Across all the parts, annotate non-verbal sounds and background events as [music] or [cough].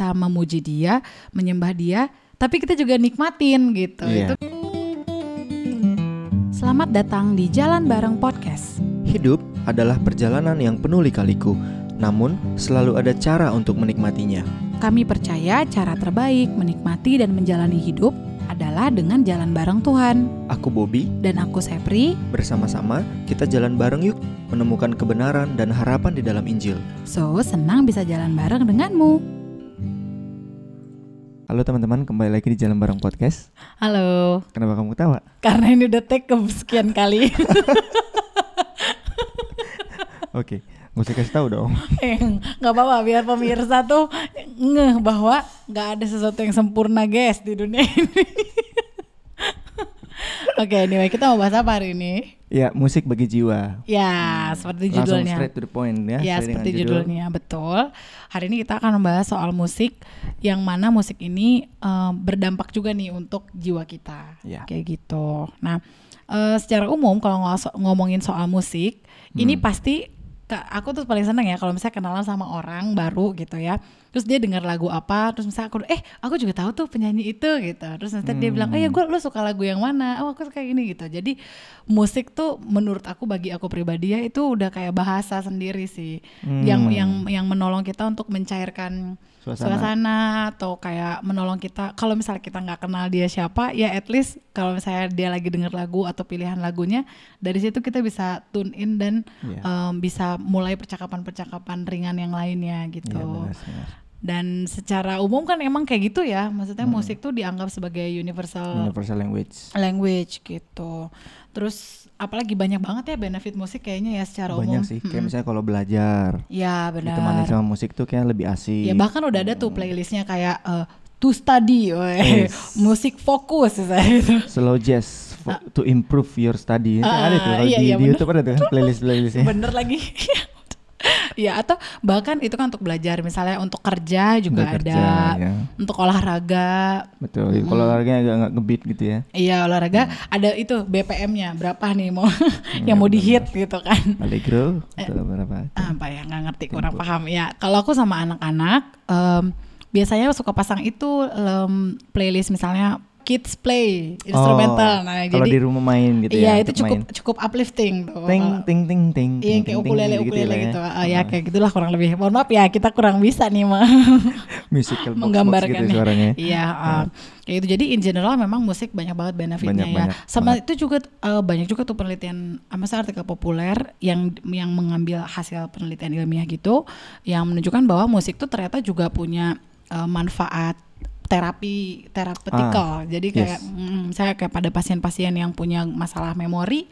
bisa memuji dia, menyembah dia, tapi kita juga nikmatin gitu. Iya. Itu Selamat datang di Jalan Bareng Podcast. Hidup adalah perjalanan yang penuh lika-liku, namun selalu ada cara untuk menikmatinya. Kami percaya cara terbaik menikmati dan menjalani hidup adalah dengan jalan bareng Tuhan. Aku Bobby, Dan aku Sepri, bersama-sama kita jalan bareng yuk menemukan kebenaran dan harapan di dalam Injil. so senang bisa jalan bareng denganmu. Halo teman-teman, kembali lagi di Jalan Bareng Podcast. Halo, Kenapa kamu ketawa? karena ini udah take ke sekian kali. [laughs] Oke, nggak usah kasih tahu dong. [laughs] nggak apa-apa biar pemirsa tuh ngeh bahwa nggak ada sesuatu yang sempurna guys di dunia ini. Oke, anyway kita mau bahas apa hari ini? Ya, musik bagi jiwa. Ya, seperti Langsung judulnya. straight to the point ya. Ya, seperti judul. judulnya, betul. Hari ini kita akan membahas soal musik yang mana musik ini eh, berdampak juga nih untuk jiwa kita. Ya. Kayak gitu. Nah, eh, secara umum kalau ngomongin soal musik, ini Hmm. pasti ka- aku tuh paling seneng ya kalau misalnya kenalan sama orang baru gitu ya. Terus dia dengar lagu apa, terus misalnya aku eh aku juga tahu tuh penyanyi itu gitu. Terus nanti dia bilang, "Oh ya gue lu suka lagu yang mana?" "Oh, aku suka ini." gitu. Jadi musik tuh menurut aku bagi aku pribadi ya itu udah kayak bahasa sendiri sih. Yang Hmm. yang yang menolong kita untuk mencairkan Suasana. suasana atau kayak menolong kita kalau misalnya kita nggak kenal dia siapa ya at least kalau misalnya dia lagi denger lagu atau pilihan lagunya dari situ kita bisa tune in dan Iya. em, bisa mulai percakapan-percakapan ringan yang lainnya gitu Iya, benar, benar. Dan secara umum kan emang kayak gitu ya maksudnya musik tuh dianggap sebagai universal Universal language. language gitu terus apalagi banyak banget ya benefit musik kayaknya ya secara umum Banyak sih. Kayak misalnya kalau belajar, ya benar ditemani sama musik tuh kayak lebih asik. Ya bahkan udah ada tuh playlistnya kayak eh, to study. Yes. [laughs] musik fokus gitu. slow jazz fo- to improve your study. Ah, ada tuh iya, di, iya, di. YouTube ada tuh kan playlist playlistnya. Bener lagi. [laughs] [laughs] ya atau bahkan itu kan untuk belajar misalnya untuk kerja juga Untuk ada, kerja, ya. untuk olahraga. Betul. Kalau olahraganya agak nggak ngebit gitu ya. Iya olahraga ada itu BPM-nya berapa nih mau [laughs] yang mau dihit gitu kan. Allegro Eh. atau berapa? apa ya nggak ngerti kurang paham ya kalau aku sama anak-anak em, biasanya suka pasang itu em, playlist misalnya kids play instrumental Oh, nah kalau jadi di rumah main gitu iya ya. itu untuk cukup main. cukup uplifting tuh ting ting ting ting. Ting, kayak ukulele ukulele gitu, ya. Ah, ya kayak gitulah kurang lebih. Mohon maaf ya kita kurang bisa nih mah [laughs] Musical box gitu menggambarkannya. suaranya. Iya, ah, kayak itu. Jadi in general memang musik banyak banget benefitnya Banyak, ya. banyak Sama itu juga eh, banyak juga tuh penelitian, apa sih artikel populer yang yang mengambil hasil penelitian ilmiah gitu, yang menunjukkan bahwa musik tuh ternyata juga punya eh, manfaat terapi terapeutikal. Jadi kayak yes. mm, saya kayak pada pasien-pasien yang punya masalah memori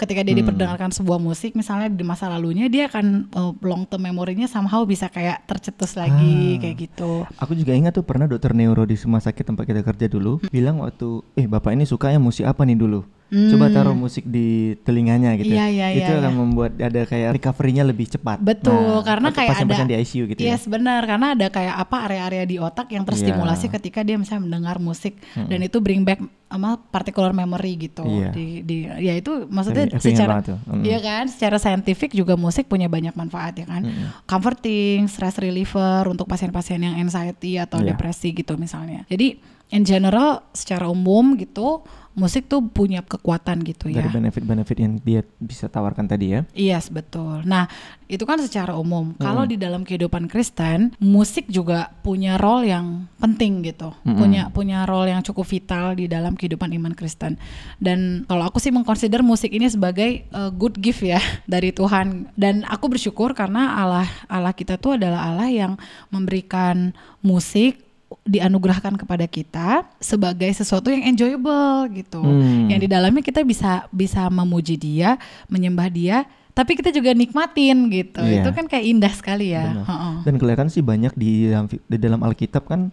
ketika dia Hmm. diperdengarkan sebuah musik misalnya di masa lalunya dia akan eh, long term memorinya somehow bisa kayak tercetus lagi Ah. kayak gitu. Aku juga ingat tuh pernah dokter neuro di rumah sakit tempat kita kerja dulu Hmm. bilang waktu eh bapak ini sukanya musik apa nih dulu? Coba taruh musik di telinganya gitu. Hmm. Iya, iya, Itu iya, akan iya. membuat ada kayak recovery-nya lebih cepat. Betul, karena atau kayak pasien-pasien ada di ICU gitu ya. Yes, benar, karena ada kayak apa area-area di otak yang terstimulasi Iya. ketika dia misalnya mendengar musik dan itu bring back sama particular memory gitu. Iya. Di, di ya itu maksudnya Tapi efeknya secara. Mm. Iya kan, secara saintifik juga musik punya banyak manfaat ya kan. Comforting, stress reliever untuk pasien-pasien yang anxiety atau Iya. depresi gitu misalnya. Jadi in general secara umum gitu musik tuh punya kekuatan gitu ya. Dari benefit-benefit yang dia bisa tawarkan tadi ya. Yes, betul. Nah, itu kan secara umum. Kalau di dalam kehidupan Kristen, musik juga punya role yang penting gitu. Punya punya role yang cukup vital di dalam kehidupan iman Kristen. Dan kalau aku sih mengconsider musik ini sebagai uh, good gift ya [laughs] dari Tuhan. Dan aku bersyukur karena Allah Allah kita tuh adalah Allah yang memberikan musik dianugerahkan kepada kita sebagai sesuatu yang enjoyable gitu. Hmm. Yang di dalamnya kita bisa bisa memuji dia, menyembah dia, tapi kita juga nikmatin gitu. Iya. Itu kan kayak indah sekali ya. Benar. Heeh. Dan kelihatan sih banyak di dalam, di dalam Alkitab kan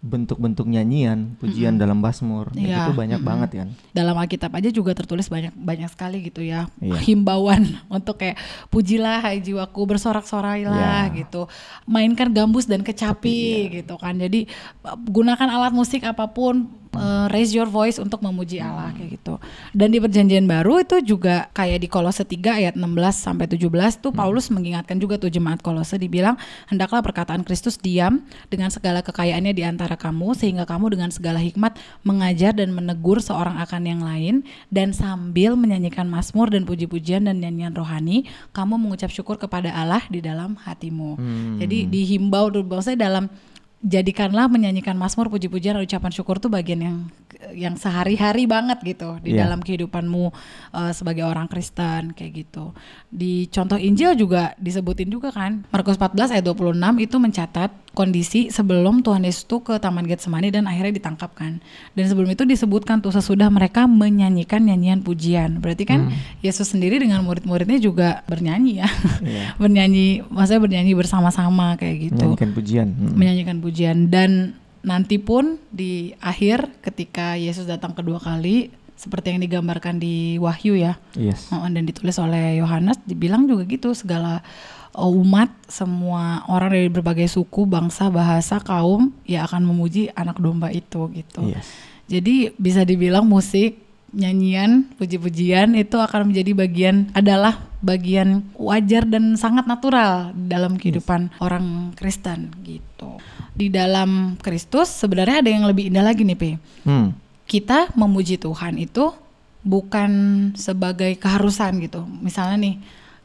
bentuk-bentuk nyanyian, pujian dalam Mazmur Iya, itu banyak mm-mm. banget kan. Dalam Alkitab aja juga tertulis banyak banyak sekali gitu ya Iya. himbauan [laughs] untuk kayak pujilah hai jiwaku bersorak-sorailah Iya. gitu. Mainkan gambus dan kecapi Iya. gitu kan. Jadi gunakan alat musik apa pun uh, raise your voice untuk memuji Allah kayak gitu. Dan di perjanjian baru itu juga kayak di Kolose 3 ayat 16 sampai 17 tuh Paulus mengingatkan juga tuh jemaat Kolose dibilang hendaklah perkataan Kristus diam dengan segala kekayaannya di antara kamu sehingga kamu dengan segala hikmat mengajar dan menegur seorang akan yang lain dan sambil menyanyikan mazmur dan puji-pujian dan nyanyian rohani kamu mengucap syukur kepada Allah di dalam hatimu. Hmm. Jadi dihimbau tuh saya dalam jadikanlah menyanyikan mazmur puji-pujian ucapan syukur tuh bagian yang yang sehari-hari banget gitu di yeah. dalam kehidupanmu uh, sebagai orang Kristen kayak gitu. Di contoh Injil juga disebutin juga kan. Markus 14 ayat 26 itu mencatat kondisi sebelum Tuhan Yesus tuh ke Taman Getsemani dan akhirnya ditangkap kan. Dan sebelum itu disebutkan tuh sesudah mereka menyanyikan nyanyian pujian. Berarti kan hmm. Yesus sendiri dengan murid-muridnya juga bernyanyi ya. Yeah. [laughs] bernyanyi, maksudnya bernyanyi bersama-sama kayak gitu. Menyanyikan pujian. Hmm. Menyanyikan pujian dan nanti pun di akhir ketika Yesus datang kedua kali seperti yang digambarkan di Wahyu ya. Yes. dan ditulis oleh Yohanes dibilang juga gitu segala umat, semua orang dari berbagai suku, bangsa, bahasa, kaum ya akan memuji anak domba itu gitu. Yes. Jadi bisa dibilang musik, nyanyian, puji-pujian itu akan menjadi bagian adalah bagian wajar dan sangat natural dalam kehidupan yes. orang Kristen gitu. Di dalam Kristus sebenarnya ada yang lebih indah lagi nih, P. Hmm. Kita memuji Tuhan itu bukan sebagai keharusan gitu. Misalnya nih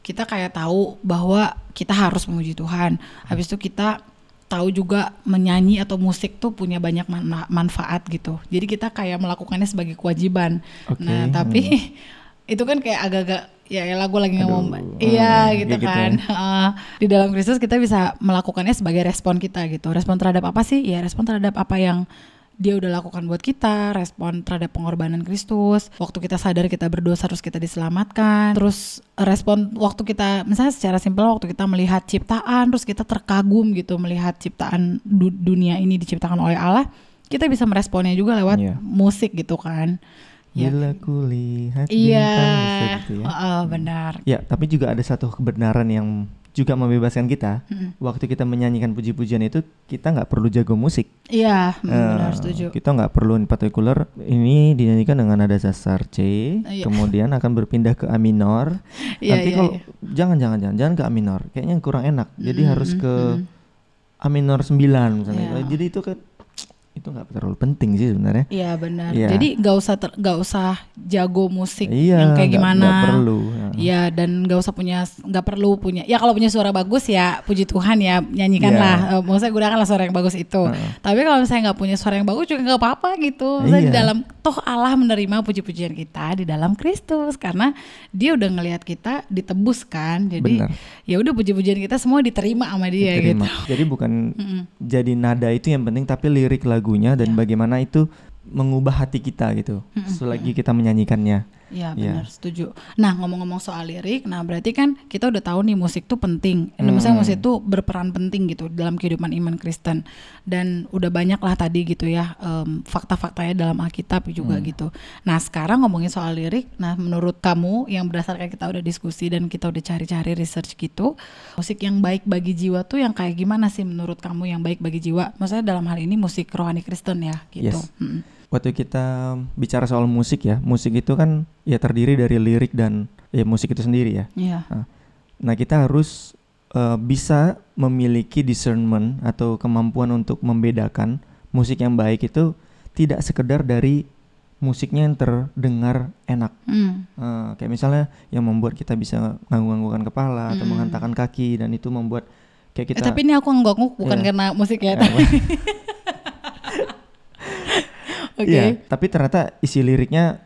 kita kayak tahu bahwa kita harus memuji Tuhan. Habis itu kita tahu juga menyanyi atau musik tuh punya banyak man manfaat gitu. Jadi kita kayak melakukannya sebagai kewajiban. Okay. Nah, tapi hmm. [laughs] itu kan kayak agak-agak ya ya lagu lagi ngomong iya hmm, gitu ya kan gitu ya. uh, di dalam Kristus kita bisa melakukannya sebagai respon kita gitu respon terhadap apa sih ya respon terhadap apa yang dia udah lakukan buat kita, respon terhadap pengorbanan Kristus, waktu kita sadar kita berdosa terus kita diselamatkan, terus respon waktu kita misalnya secara simpel waktu kita melihat ciptaan terus kita terkagum gitu melihat ciptaan du dunia ini diciptakan oleh Allah, kita bisa meresponnya juga lewat yeah. musik gitu kan. Ya. Bila kulihat iya, gitu ya. Oh, benar. Ya, tapi juga ada satu kebenaran yang juga membebaskan kita. Hmm. Waktu kita menyanyikan puji-pujian itu kita nggak perlu jago musik. Iya, uh, benar setuju. Kita nggak perlu in particular ini dinyanyikan dengan nada dasar C, uh, iya. kemudian akan berpindah ke A minor. [laughs] Iya, Nanti iya, kalau iya. jangan jangan jangan jangan ke A minor, kayaknya kurang enak. Jadi hmm, harus ke hmm. A minor 9 misalnya. Yeah. Jadi itu kan itu nggak terlalu penting sih sebenarnya. Iya benar. Ya. Jadi nggak usah nggak usah jago musik iya, yang kayak gak, gimana. Gak perlu. Iya dan nggak usah punya nggak perlu punya. Ya kalau punya suara bagus ya puji Tuhan ya nyanyikanlah. Yeah. Uh, maksudnya gunakanlah suara yang bagus itu. Uh. Tapi kalau misalnya nggak punya suara yang bagus juga nggak apa-apa gitu. Iya. di dalam toh Allah menerima puji-pujian kita di dalam Kristus karena Dia udah ngelihat kita ditebus kan. Jadi ya udah puji-pujian kita semua diterima sama Dia diterima. gitu. Jadi bukan mm -mm. jadi nada itu yang penting tapi lirik lagu lagunya dan yeah. bagaimana itu mengubah hati kita gitu selagi kita menyanyikannya. Iya benar ya. setuju. Nah ngomong-ngomong soal lirik, nah berarti kan kita udah tahu nih musik tuh penting. Hmm. Maksudnya musik itu berperan penting gitu dalam kehidupan iman Kristen dan udah banyak lah tadi gitu ya um, fakta-faktanya dalam Alkitab juga hmm. gitu. Nah sekarang ngomongin soal lirik, nah menurut kamu yang berdasarkan kita udah diskusi dan kita udah cari-cari research gitu, musik yang baik bagi jiwa tuh yang kayak gimana sih menurut kamu yang baik bagi jiwa? Maksudnya dalam hal ini musik rohani Kristen ya gitu. Yes. Hmm waktu kita bicara soal musik ya, musik itu kan ya terdiri dari lirik dan ya musik itu sendiri ya. Yeah. Nah, nah kita harus uh, bisa memiliki discernment atau kemampuan untuk membedakan musik yang baik itu tidak sekedar dari musiknya yang terdengar enak. Mm. Uh, kayak misalnya yang membuat kita bisa nganggu-nganggukan kepala mm. atau hmm. menghantarkan kaki dan itu membuat kayak kita. Eh, tapi ini aku ngangguk bukan yeah. karena musik ya. Yeah, [laughs] okay. ya tapi ternyata isi liriknya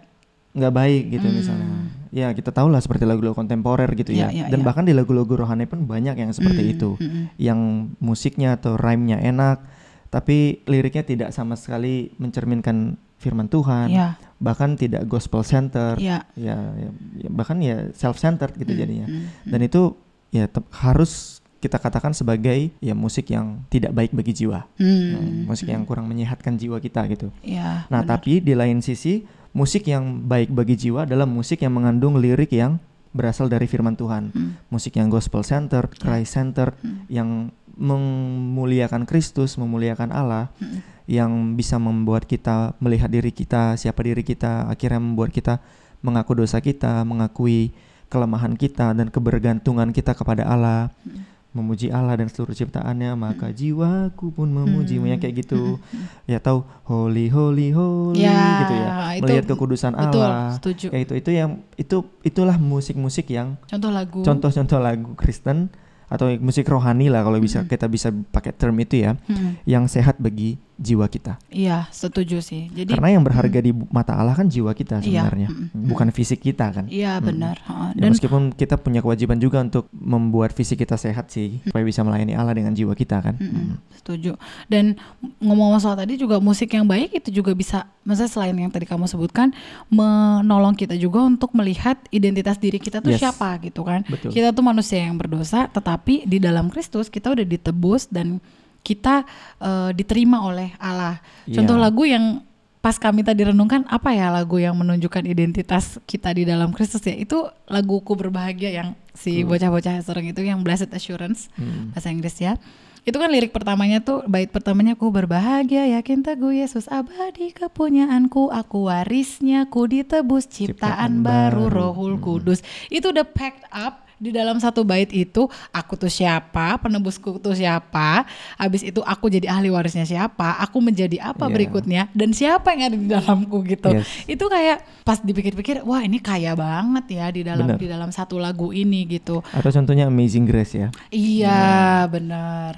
nggak baik gitu hmm. misalnya ya kita tahu lah seperti lagu-lagu kontemporer gitu ya, ya, ya dan ya. bahkan di lagu-lagu rohani pun banyak yang seperti hmm. itu hmm. yang musiknya atau rhyme-nya enak tapi liriknya tidak sama sekali mencerminkan firman Tuhan ya. bahkan tidak gospel center ya. Ya, ya, ya bahkan ya self centered gitu hmm. jadinya hmm. dan itu ya harus kita katakan sebagai ya musik yang tidak baik bagi jiwa, hmm. nah, musik hmm. yang kurang menyehatkan jiwa kita gitu. Ya, nah benar. tapi di lain sisi musik yang baik bagi jiwa adalah musik yang mengandung lirik yang berasal dari firman Tuhan, hmm. musik yang gospel center, ya. Christ center, hmm. yang memuliakan Kristus, memuliakan Allah hmm. yang bisa membuat kita melihat diri kita, siapa diri kita, akhirnya membuat kita mengaku dosa kita, mengakui kelemahan kita dan kebergantungan kita kepada Allah. Hmm memuji Allah dan seluruh ciptaannya maka hmm. jiwaku pun memuji hmm. kayak gitu hmm. ya tahu holy holy holy ya, gitu ya itu, melihat kekudusan betul, Allah setuju. ya itu itu yang itu itulah musik-musik yang contoh lagu contoh-contoh lagu Kristen atau musik rohani lah kalau bisa hmm. kita bisa pakai term itu ya hmm. yang sehat bagi jiwa kita. Iya, setuju sih. Jadi karena yang berharga hmm. di mata Allah kan jiwa kita iya, sebenarnya, iya, hmm. bukan fisik kita kan. Iya, hmm. benar. Ya, Dan ya, meskipun kita punya kewajiban juga untuk membuat fisik kita sehat sih, supaya bisa melayani Allah dengan jiwa kita kan. Hmm. Hmm. Setuju. Dan ngomong soal tadi juga musik yang baik itu juga bisa, maksudnya selain yang tadi kamu sebutkan, menolong kita juga untuk melihat identitas diri kita tuh yes. siapa gitu kan. Betul. Kita tuh manusia yang berdosa, tetapi tapi di dalam Kristus kita udah ditebus dan kita uh, diterima oleh Allah. Yeah. Contoh lagu yang pas kami tadi renungkan apa ya lagu yang menunjukkan identitas kita di dalam Kristus ya itu laguku berbahagia yang si bocah-bocah sering itu yang Blessed Assurance hmm. bahasa Inggris ya itu kan lirik pertamanya tuh bait pertamanya ku berbahagia yakin teguh Yesus abadi kepunyaanku aku warisnya ku ditebus ciptaan, ciptaan baru, baru Rohul hmm. Kudus itu udah packed up di dalam satu bait itu aku tuh siapa, penebusku tuh siapa, habis itu aku jadi ahli warisnya siapa, aku menjadi apa yeah. berikutnya dan siapa yang ada di dalamku gitu. Yes. Itu kayak pas dipikir-pikir, wah ini kaya banget ya di dalam bener. di dalam satu lagu ini gitu. Atau contohnya Amazing Grace ya. Iya, hmm. benar.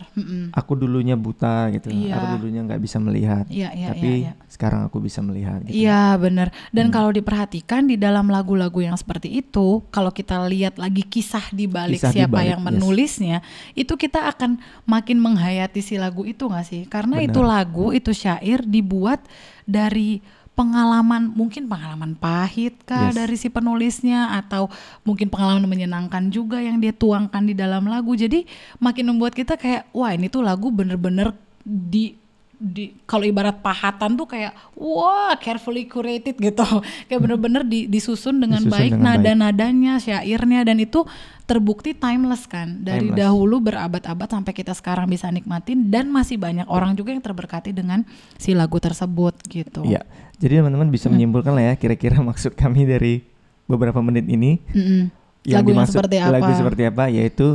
Aku dulunya buta gitu. Iya. Aku dulunya nggak bisa melihat. Iya, iya, tapi iya, iya. sekarang aku bisa melihat gitu. Iya, benar. Dan hmm. kalau diperhatikan di dalam lagu-lagu yang seperti itu, kalau kita lihat lagi kisah kisah di balik kisah siapa dibalik, yang menulisnya, yes. itu kita akan makin menghayati si lagu itu nggak sih? Karena Benar. itu lagu, itu syair dibuat dari pengalaman mungkin pengalaman pahit kah yes. dari si penulisnya atau mungkin pengalaman menyenangkan juga yang dia tuangkan di dalam lagu jadi makin membuat kita kayak wah ini tuh lagu bener-bener di di kalau ibarat pahatan tuh kayak wah carefully curated gitu [laughs] kayak bener-bener di, disusun dengan disusun baik nada-nadanya syairnya dan itu terbukti timeless kan dari timeless. dahulu berabad-abad sampai kita sekarang bisa nikmatin dan masih banyak orang juga yang terberkati dengan si lagu tersebut gitu. Iya. Jadi teman-teman bisa hmm. menyimpulkan lah ya kira-kira [laughs] maksud kami dari beberapa menit ini. Mm -mm. Yang lagu dimaksud, yang seperti apa? Lagu seperti apa yaitu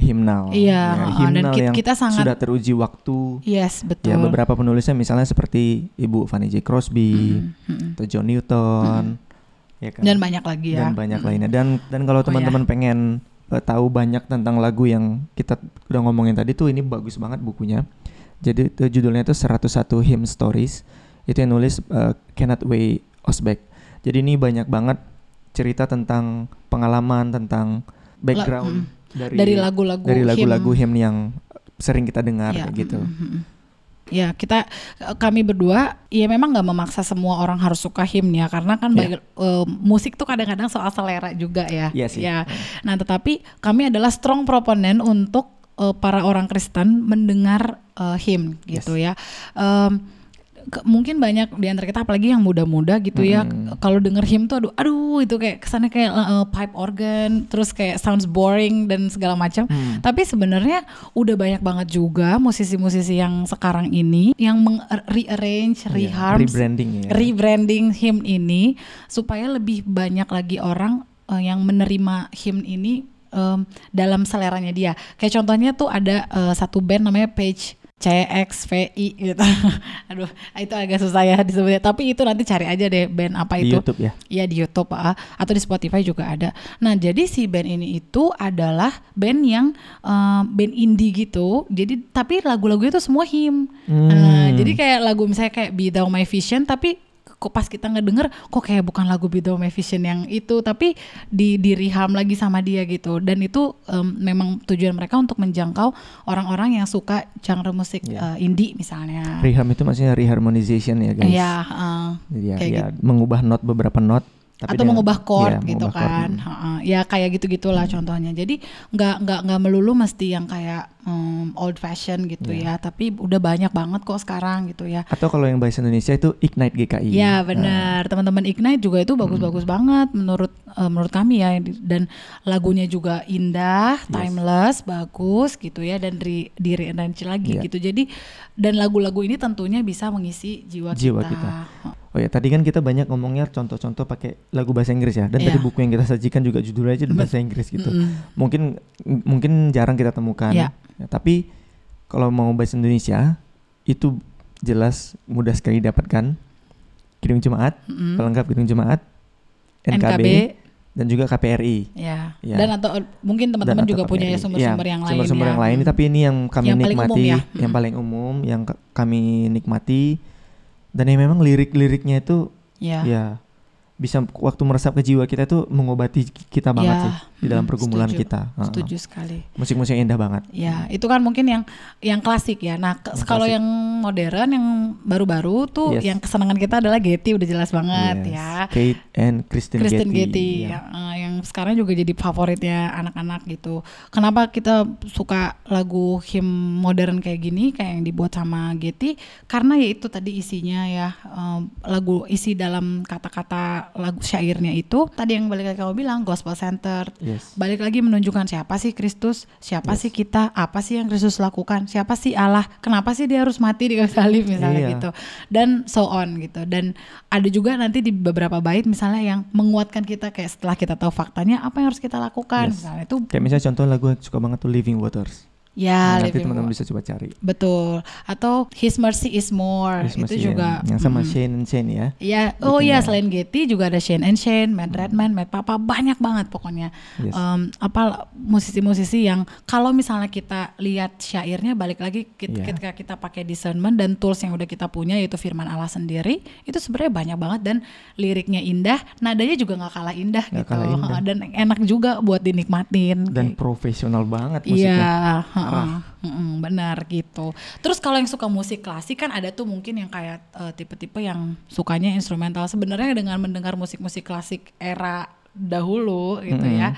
himnal. Iya, ya, himnal dan kita, yang kita sangat sudah teruji waktu. Yes, betul. Ya, beberapa penulisnya misalnya seperti Ibu Fanny J. Crosby mm -hmm. atau John Newton. Mm -hmm. ya kan? Dan banyak lagi ya. Dan banyak mm -hmm. lainnya. Dan dan kalau teman-teman oh, ya. pengen uh, tahu banyak tentang lagu yang kita udah ngomongin tadi tuh ini bagus banget bukunya. Jadi itu judulnya itu 101 Hymn Stories. Itu yang nulis uh, Kenneth Way Osbeck. Jadi ini banyak banget cerita tentang pengalaman tentang background La mm dari lagu-lagu dari lagu-lagu hymn yang sering kita dengar ya. gitu. Mm -hmm. Ya kita kami berdua ya memang nggak memaksa semua orang harus suka hymn ya karena kan yeah. uh, musik tuh kadang-kadang soal selera juga ya. Iya sih. Ya. Nah tetapi kami adalah strong proponent untuk uh, para orang Kristen mendengar uh, hymn gitu yes. ya. Um, mungkin banyak di antara kita apalagi yang muda-muda gitu ya hmm. kalau denger him tuh aduh aduh itu kayak kesannya kayak uh, pipe organ terus kayak sounds boring dan segala macam hmm. tapi sebenarnya udah banyak banget juga musisi-musisi yang sekarang ini yang rearrange yeah, reharm rebranding ya. rebranding him ini supaya lebih banyak lagi orang uh, yang menerima him ini um, dalam seleranya dia kayak contohnya tuh ada uh, satu band namanya Page CXVI gitu. [laughs] Aduh, itu agak susah ya disebutnya. Tapi itu nanti cari aja deh band apa itu. Di YouTube ya? Iya di YouTube ah. atau di Spotify juga ada. Nah jadi si band ini itu adalah band yang uh, band indie gitu. Jadi tapi lagu-lagunya itu semua him. Hmm. Uh, jadi kayak lagu misalnya kayak Be Thou My Vision tapi kok pas kita ngedenger kok kayak bukan lagu Bedo Vision yang itu tapi di di reham lagi sama dia gitu dan itu um, memang tujuan mereka untuk menjangkau orang-orang yang suka genre musik yeah. Iya. uh, indie misalnya. Reham itu maksudnya reharmonization ya guys. Iya, uh, Jadi ya, ya gitu. mengubah not beberapa not Tapi atau mengubah chord ya, gitu mengubah kan. Chord. Ya kayak gitu-gitulah hmm. contohnya. Jadi nggak nggak nggak melulu mesti yang kayak um, old fashion gitu yeah. ya, tapi udah banyak banget kok sekarang gitu ya. Atau kalau yang bahasa Indonesia itu Ignite GKI. Ya benar. Nah. Teman-teman Ignite juga itu bagus-bagus hmm. banget menurut uh, menurut kami ya dan lagunya juga indah, yes. timeless, bagus gitu ya dan di di lagi yeah. gitu. Jadi dan lagu-lagu ini tentunya bisa mengisi jiwa, jiwa kita. kita. Oh ya, tadi kan kita banyak ngomongnya contoh-contoh pakai lagu bahasa Inggris ya. Dan yeah. tadi buku yang kita sajikan juga judulnya aja bahasa Inggris gitu. Mm -hmm. Mungkin mungkin jarang kita temukan. Yeah. Ya, tapi kalau mau bahasa Indonesia itu jelas mudah sekali dapatkan. Gedung Jemaat, mm -hmm. pelengkap Gedung Jemaat, NKB, NKB dan juga KPRI. Ya. ya. Dan atau mungkin teman-teman juga KPRI. punya ya sumber-sumber ya, yang lain. Sumber-sumber ya. yang lain, tapi ini yang kami yang nikmati, paling ya. yang paling umum, yang kami nikmati dan yang memang lirik-liriknya itu ya. Bisa waktu meresap ke jiwa kita tuh mengobati kita banget ya, sih di dalam pergumulan setuju, kita. Setuju uh, sekali. Musik-musik indah banget. Ya, itu kan mungkin yang yang klasik ya. Nah, yang kalau yang modern yang baru-baru tuh yes. yang kesenangan kita adalah Getty udah jelas banget yes. ya. Kate and Kristen, Kristen Getty. Getty ya. uh, yang sekarang juga jadi favoritnya anak-anak gitu. Kenapa kita suka lagu him modern kayak gini kayak yang dibuat sama Getty? Karena ya itu tadi isinya ya um, lagu isi dalam kata-kata lagu syairnya itu tadi yang balik lagi kamu bilang gospel center yes. balik lagi menunjukkan siapa sih Kristus siapa yes. sih kita apa sih yang Kristus lakukan siapa sih Allah kenapa sih dia harus mati di kayu salib misalnya iya. gitu dan so on gitu dan ada juga nanti di beberapa bait misalnya yang menguatkan kita kayak setelah kita tahu faktanya apa yang harus kita lakukan yes. misalnya itu kayak misalnya contoh lagu yang suka banget tuh Living Waters Ya, nah, nanti teman-teman bisa coba cari. Betul. Atau His Mercy is More His itu juga yang sama mm, Shane and Shane ya. Ya, oh iya selain Getty juga ada Shane and Shane, Matt Redman, Matt Papa banyak banget pokoknya. Yes. Um, apa musisi-musisi yang kalau misalnya kita lihat syairnya balik lagi kita, yeah. ketika kita pakai discernment dan tools yang udah kita punya yaitu firman Allah sendiri itu sebenarnya banyak banget dan liriknya indah, nadanya juga nggak kalah indah gak gitu. Kalah indah. Dan enak juga buat dinikmatin. Dan kayak. profesional banget musiknya. Iya uh, benar gitu. Terus kalau yang suka musik klasik kan ada tuh mungkin yang kayak uh, tipe-tipe yang sukanya instrumental. Sebenarnya dengan mendengar musik-musik klasik era dahulu gitu mm -hmm. ya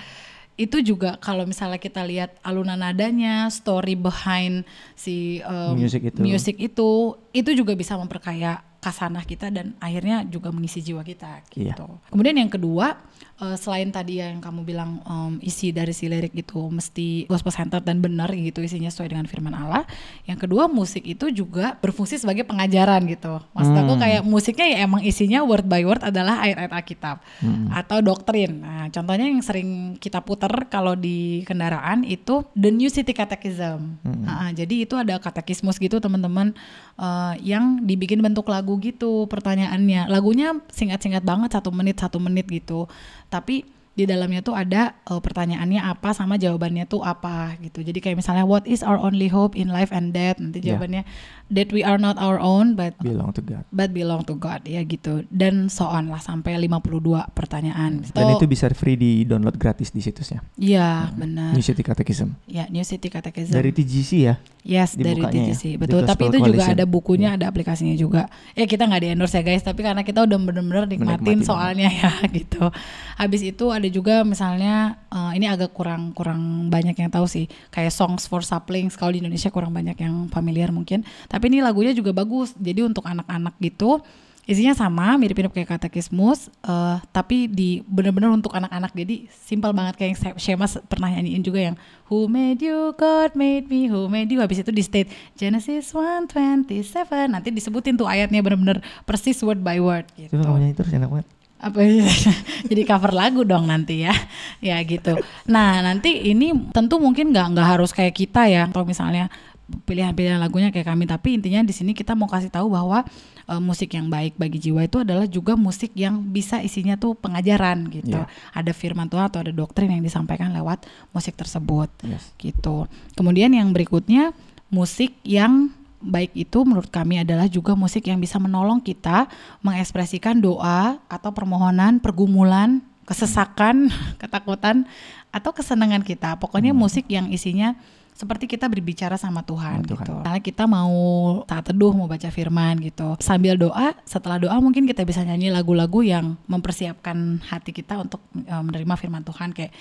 itu juga kalau misalnya kita lihat alunan nadanya, story behind si um, music itu, music itu, itu juga bisa memperkaya kasanah kita dan akhirnya juga mengisi jiwa kita iya. gitu. Iya. Kemudian yang kedua uh, selain tadi yang kamu bilang um, isi dari si lirik itu mesti gospel center dan benar gitu isinya sesuai dengan firman Allah. Yang kedua musik itu juga berfungsi sebagai pengajaran gitu. Maksud hmm. aku kayak musiknya ya emang isinya word by word adalah ayat-ayat Alkitab hmm. atau doktrin. Nah, contohnya yang sering kita putar kalau di kendaraan itu The New City Catechism. Hmm. Nah, jadi itu ada katekismus gitu teman-teman uh, yang dibikin bentuk lagu gitu pertanyaannya. Lagunya singkat-singkat banget satu menit satu menit gitu tapi di dalamnya tuh ada uh, pertanyaannya apa sama jawabannya tuh apa gitu. Jadi kayak misalnya what is our only hope in life and death? Nanti iya. jawabannya yeah. that we are not our own but belong to God. But belong to God ya gitu. Dan so on lah sampai 52 pertanyaan. Hmm. Dan so, itu bisa free di download gratis di situsnya. Iya, hmm. benar. New City Catechism. Ya, New City Catechism. Dari TGC ya? Yes, dari TGC. Ya? Betul, tapi itu juga ada bukunya, yeah. ada aplikasinya juga. Ya kita nggak di endorse ya guys, tapi karena kita udah bener-bener nikmatin soalnya ya [laughs] gitu. Habis itu ada juga misalnya uh, ini agak kurang kurang banyak yang tahu sih. Kayak songs for saplings kalau di Indonesia kurang banyak yang familiar mungkin. Tapi ini lagunya juga bagus jadi untuk anak-anak gitu. Isinya sama mirip-mirip kayak katekismus uh, tapi di bener-bener untuk anak-anak. Jadi simpel banget kayak yang Shema pernah nyanyiin juga yang Who made you? God made me. Who made you? Habis itu di state Genesis 127 nanti disebutin tuh ayatnya bener-bener persis word by word gitu. Itu namanya itu enak banget apa ya? [laughs] jadi cover lagu dong nanti ya ya gitu nah nanti ini tentu mungkin nggak nggak harus kayak kita ya kalau misalnya pilihan-pilihan lagunya kayak kami tapi intinya di sini kita mau kasih tahu bahwa uh, musik yang baik bagi jiwa itu adalah juga musik yang bisa isinya tuh pengajaran gitu yeah. ada firman Tuhan atau ada doktrin yang disampaikan lewat musik tersebut yes. gitu kemudian yang berikutnya musik yang baik itu menurut kami adalah juga musik yang bisa menolong kita mengekspresikan doa atau permohonan, pergumulan, kesesakan, [laughs] ketakutan atau kesenangan kita. Pokoknya hmm. musik yang isinya seperti kita berbicara sama Tuhan, Tuhan. gitu. Misalnya kita mau saat teduh mau baca firman gitu. Sambil doa, setelah doa mungkin kita bisa nyanyi lagu-lagu yang mempersiapkan hati kita untuk uh, menerima firman Tuhan kayak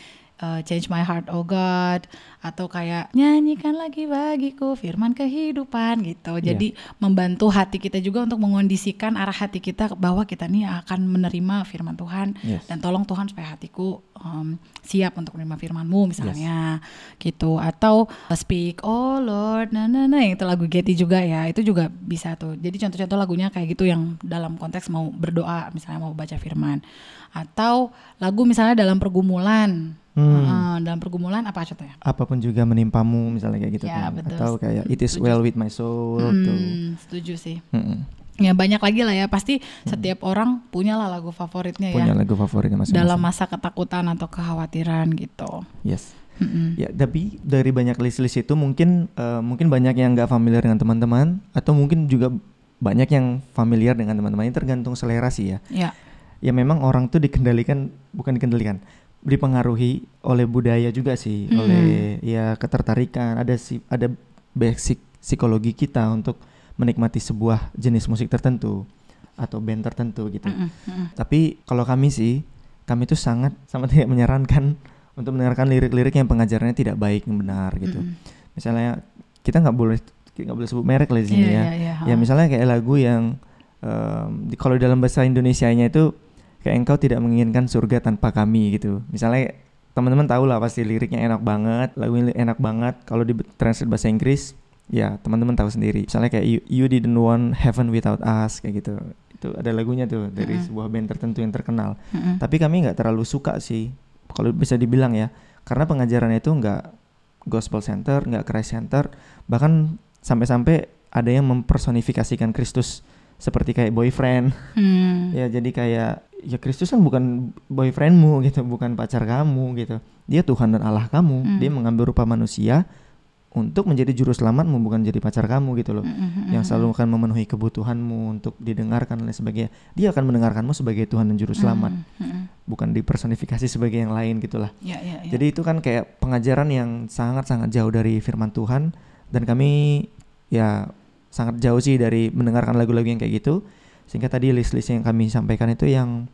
uh, Change My Heart Oh God atau kayak nyanyikan lagi bagiku firman kehidupan gitu. Iya. Jadi yeah. membantu hati kita juga untuk mengondisikan arah hati kita bahwa kita nih akan menerima firman Tuhan yes. dan tolong Tuhan supaya hatiku um, siap untuk menerima firman-Mu misalnya yes. gitu atau uh, Speak Oh Lord nah nah nah itu lagu Getty juga ya. Itu juga bisa tuh. Jadi contoh-contoh lagunya kayak gitu yang dalam konteks mau berdoa misalnya mau baca firman atau lagu misalnya dalam pergumulan Hmm. Uh, dalam pergumulan apa contohnya? Apa pun juga menimpamu misalnya kayak gitu ya, kan. Betul. Atau kayak it is setuju. well with my soul hmm, tuh. Setuju sih. Hmm. Ya banyak lagi lah ya pasti hmm. setiap orang punya lah lagu favoritnya punya ya. Punya lagu favoritnya masing-masing. Dalam masa ketakutan atau kekhawatiran gitu. Yes. Mm-hmm. Ya, tapi dari banyak list-list itu mungkin uh, mungkin banyak yang nggak familiar dengan teman-teman atau mungkin juga banyak yang familiar dengan teman-teman ini tergantung selera sih ya. Ya. Ya memang orang tuh dikendalikan bukan dikendalikan dipengaruhi oleh budaya juga sih, hmm. oleh ya ketertarikan, ada si ada basic psikologi kita untuk menikmati sebuah jenis musik tertentu atau band tertentu gitu. Mm -hmm. Tapi kalau kami sih, kami tuh sangat sangat tidak menyarankan untuk mendengarkan lirik-lirik yang pengajarannya tidak baik yang benar gitu. Mm -hmm. Misalnya kita nggak boleh nggak boleh sebut merek lah di sini yeah, ya. Yeah, yeah, ya misalnya kayak lagu yang um, di, kalau dalam bahasa Indonesia-nya itu kayak engkau tidak menginginkan surga tanpa kami gitu. Misalnya teman-teman tahu lah pasti liriknya enak banget lagu ini enak banget. Kalau di translate bahasa Inggris ya teman-teman tahu sendiri. Misalnya kayak you, you didn't want heaven without us kayak gitu. Itu ada lagunya tuh dari mm -hmm. sebuah band tertentu yang terkenal. Mm -hmm. tapi kami nggak terlalu suka sih kalau bisa dibilang ya. Karena pengajarannya itu nggak gospel center nggak Christ center. Bahkan sampai-sampai ada yang mempersonifikasikan Kristus seperti kayak boyfriend hmm. ya jadi kayak ya Kristus kan bukan boyfriendmu gitu, bukan pacar kamu gitu. Dia Tuhan dan Allah kamu. Hmm. Dia mengambil rupa manusia untuk menjadi juru selamatmu bukan jadi pacar kamu gitu loh. Mm-hmm. Yang selalu akan memenuhi kebutuhanmu untuk didengarkan dan sebagainya. Dia akan mendengarkanmu sebagai Tuhan dan juru selamat. Mm-hmm. Bukan dipersonifikasi sebagai yang lain gitulah. Yeah, yeah, yeah. Jadi itu kan kayak pengajaran yang sangat-sangat jauh dari firman Tuhan dan kami ya sangat jauh sih dari mendengarkan lagu-lagu yang kayak gitu sehingga tadi list-list yang kami sampaikan itu yang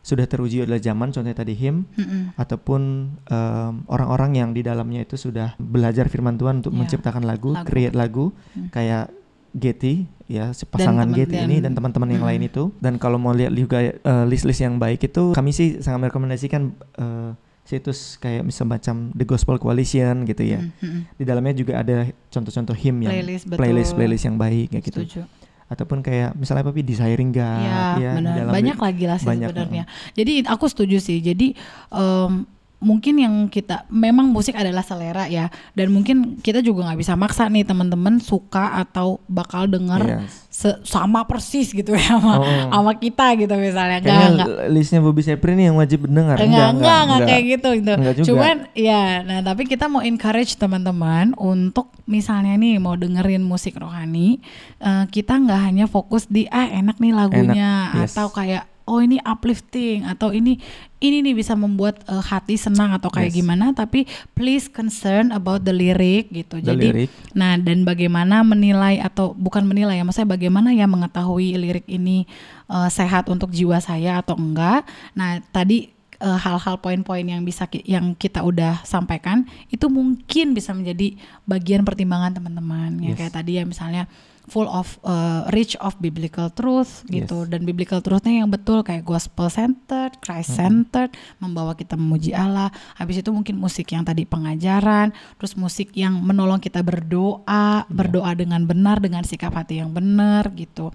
sudah teruji oleh zaman contohnya tadi him mm-hmm. ataupun um, orang-orang yang di dalamnya itu sudah belajar firman Tuhan untuk yeah. menciptakan lagu, lagu, create lagu mm. kayak Getty ya pasangan Getty ini dan teman-teman yang lain itu dan kalau mau lihat juga uh, list-list yang baik itu kami sih sangat merekomendasikan uh, situs kayak misal macam The Gospel Coalition gitu ya. Mm-hmm. Di dalamnya juga ada contoh-contoh him yang playlist playlist, playlist yang baik kayak gitu. Setuju ataupun kayak misalnya apa desiring gak ya, ya benar. banyak lagi lah sih sebenarnya jadi aku setuju sih jadi um, mungkin yang kita memang musik adalah selera ya dan mungkin kita juga nggak bisa maksa nih teman-teman suka atau bakal denger yes. sama persis gitu ya sama, oh. sama kita gitu misalnya enggak, enggak. listnya Bobby Sepri nih yang wajib dengar enggak enggak, enggak, enggak, enggak kayak gitu gitu enggak juga. cuman ya nah tapi kita mau encourage teman-teman untuk misalnya nih mau dengerin musik rohani uh, kita nggak hanya fokus di ah enak nih lagunya enak, yes. atau kayak oh ini uplifting atau ini ini nih bisa membuat uh, hati senang atau kayak yes. gimana tapi please concern about the lyric gitu. The Jadi lyric. nah dan bagaimana menilai atau bukan menilai ya maksudnya bagaimana ya mengetahui lirik ini uh, sehat untuk jiwa saya atau enggak. Nah, tadi uh, hal-hal poin-poin yang bisa ki yang kita udah sampaikan itu mungkin bisa menjadi bagian pertimbangan teman-teman ya kayak tadi ya misalnya full of uh, rich of biblical truth gitu dan biblical truthnya yang betul kayak gospel centered, Christ centered, hmm. membawa kita memuji Allah. Habis itu mungkin musik yang tadi pengajaran, terus musik yang menolong kita berdoa, yeah. berdoa dengan benar dengan sikap hati yang benar gitu.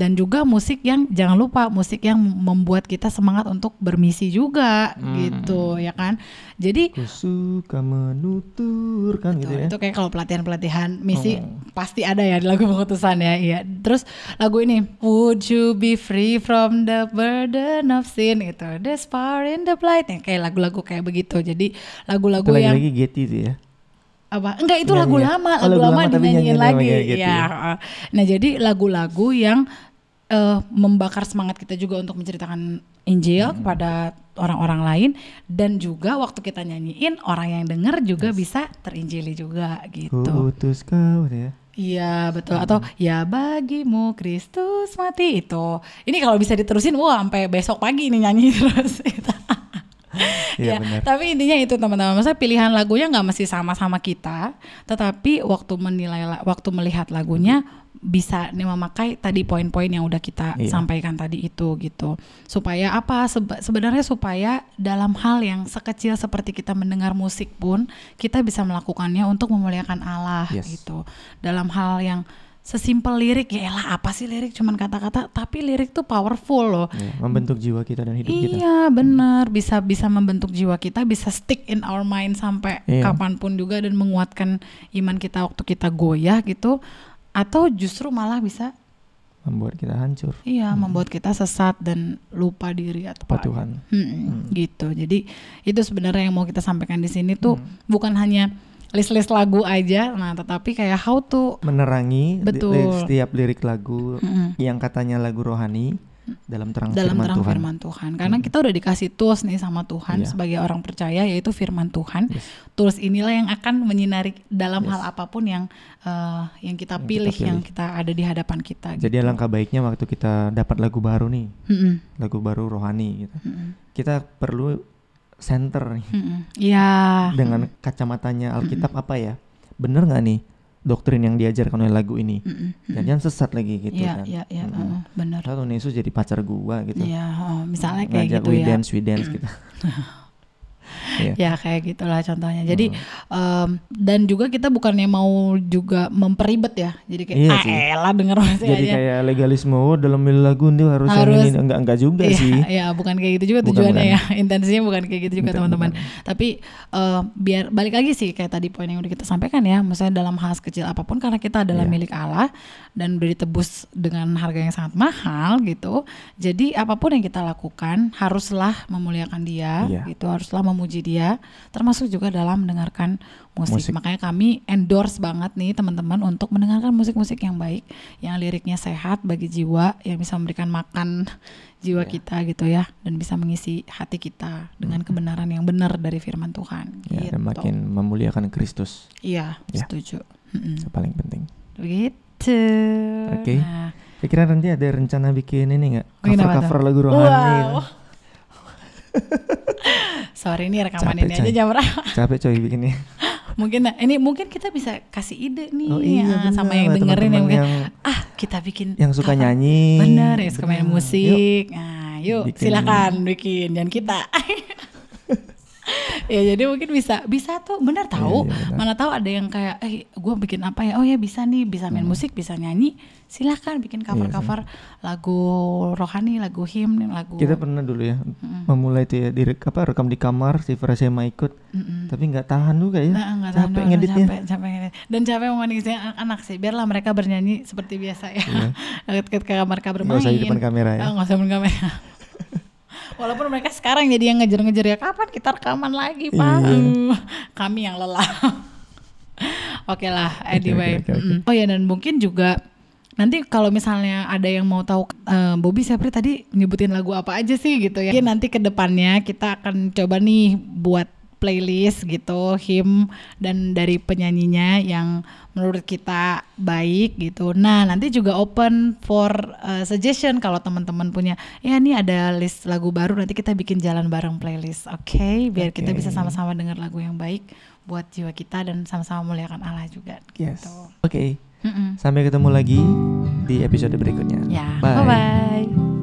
Dan juga musik yang jangan lupa musik yang membuat kita semangat untuk bermisi juga hmm. gitu ya kan. Jadi Ku suka menuturkan gitu ya. Itu kayak kalau pelatihan-pelatihan misi oh. pasti ada ya di lagu pengutus bosan ya iya terus lagu ini Would you be free from the burden of sin itu There's power in the blight ya, kayak lagu-lagu kayak begitu jadi lagu-lagu yang lagi Getty itu ya apa enggak itu lagu lama lagu, oh, lagu lama, lama dinyanyiin lagi ya, ya nah jadi lagu-lagu yang uh, membakar semangat kita juga untuk menceritakan Injil hmm. kepada orang-orang lain dan juga waktu kita nyanyiin orang yang dengar juga yes. bisa terinjili juga gitu. Utus kau ya. Iya betul hmm. atau ya bagimu Kristus mati itu. Ini kalau bisa diterusin wah sampai besok pagi ini nyanyi [laughs] terus. Iya, ya, tapi intinya itu teman-teman. Masa pilihan lagunya nggak mesti sama-sama kita, tetapi waktu menilai, waktu melihat lagunya bisa nih memakai tadi poin-poin yang udah kita iya. sampaikan tadi itu gitu. Supaya apa? Seba sebenarnya supaya dalam hal yang sekecil seperti kita mendengar musik pun kita bisa melakukannya untuk memuliakan Allah yes. gitu. Dalam hal yang sesimpel lirik ya lah apa sih lirik? Cuman kata-kata tapi lirik tuh powerful loh. Iya, membentuk jiwa kita dan hidup iya, kita. Iya benar bisa bisa membentuk jiwa kita bisa stick in our mind sampai iya. kapan pun juga dan menguatkan iman kita waktu kita goyah gitu atau justru malah bisa membuat kita hancur. Iya, hmm. membuat kita sesat dan lupa diri atau apa Tuhan. Hmm, hmm. Gitu. Jadi itu sebenarnya yang mau kita sampaikan di sini tuh hmm. bukan hanya list-list lagu aja, nah tetapi kayak how to menerangi betul. setiap lirik lagu hmm. yang katanya lagu rohani dalam terang dalam firman terang Tuhan. firman Tuhan. Karena hmm. kita udah dikasih tools nih sama Tuhan yeah. sebagai orang percaya yaitu firman Tuhan. Yes. Tools inilah yang akan menyinari dalam yes. hal apa pun yang uh, yang kita yang pilih, kita pilih, yang kita ada di hadapan kita. Jadi gitu. alangkah baiknya waktu kita dapat lagu baru nih, mm lagu baru rohani gitu. Mm Kita perlu center nih. Mm Yeah. Dengan kacamatanya Alkitab mm apa ya? Bener nggak nih? Doktrin yang diajarkan oleh lagu ini. Mm -mm. Jangan sesat lagi gitu yeah, kan. Iya, iya, iya, benar. Lalu Yesus jadi pacar gua gitu. Iya, oh, misalnya kayak Ngajak gitu we ya. dance, we dance gitu. [laughs] yeah. ya kayak gitulah contohnya jadi hmm. um, dan juga kita bukannya mau juga memperibet ya jadi kayak iya ah elah denger [laughs] masih jadi aja. kayak legalisme oh, dalam lagu ini harus, harus ini enggak enggak juga iya, sih ya bukan kayak gitu juga bukan, tujuannya bukan. ya [laughs] intensinya bukan kayak gitu juga teman-teman tapi uh, biar balik lagi sih kayak tadi poin yang udah kita sampaikan ya misalnya dalam hal kecil apa pun karena kita adalah yeah. milik Allah dan udah ditebus dengan harga yang sangat mahal gitu jadi apa pun yang kita lakukan haruslah memuliakan dia yeah. gitu haruslah memuji dia, termasuk juga dalam mendengarkan musik. musik. Makanya kami endorse banget nih teman-teman untuk mendengarkan musik-musik yang baik, yang liriknya sehat bagi jiwa, yang bisa memberikan makan jiwa yeah. kita gitu ya, dan bisa mengisi hati kita dengan kebenaran yang benar dari firman Tuhan. Ya, gitu. dan makin memuliakan Kristus. Iya, ya. setuju. Yang paling penting. Begitu. Oke. Okay. Nah. Kira nanti ada rencana bikin ini nggak cover-cover lagu rohani? Wow. [laughs] Sorry ini rekaman capek, ini coy. aja jam berapa? Capek coy bikinnya. [laughs] mungkin ini mungkin kita bisa kasih ide nih oh, iya, ya, sama yang dengerin teman -teman yang, yang ah kita bikin yang suka apa? nyanyi bener ya suka main musik yuk. nah yuk bikin. silakan bikin dan kita [laughs] [laughs] ya jadi mungkin bisa bisa tuh benar tahu. iya, iya, mana tahu ada yang kayak eh gue bikin apa ya? Oh ya bisa nih bisa main hmm. musik bisa nyanyi. Silahkan bikin cover cover iya, lagu rohani lagu him lagu kita pernah dulu ya hmm. memulai itu ya di apa rekam di kamar si Frasema ikut. Hmm. tapi nggak tahan juga ya. Nah, tahan capek ngeditnya. capek, capek ngedit. Dan capek memanggilnya anak-anak sih biarlah mereka bernyanyi seperti biasa ya. Iya. [laughs] ke kamar kamar bermain nggak usah di depan kamera ya. Nggak usah di depan kamera Walaupun mereka sekarang jadi yang ngejar-ngejar ya kapan kita rekaman lagi pak? Iya. Kami yang lelah. Oke okay lah, anyway. Okay, okay, okay. Oh ya dan mungkin juga nanti kalau misalnya ada yang mau tahu uh, Bobby Sepri tadi nyebutin lagu apa aja sih gitu ya. Mungkin nanti ke depannya kita akan coba nih buat playlist gitu him dan dari penyanyinya yang menurut kita baik gitu. Nah nanti juga open for uh, suggestion kalau teman-teman punya ya ini ada list lagu baru nanti kita bikin jalan bareng playlist, oke? Okay? Biar okay. kita bisa sama-sama dengar lagu yang baik buat jiwa kita dan sama-sama muliakan Allah juga. Gitu. Yes. Oke. Okay. Mm -mm. Sampai ketemu lagi di episode berikutnya. Ya. Bye bye.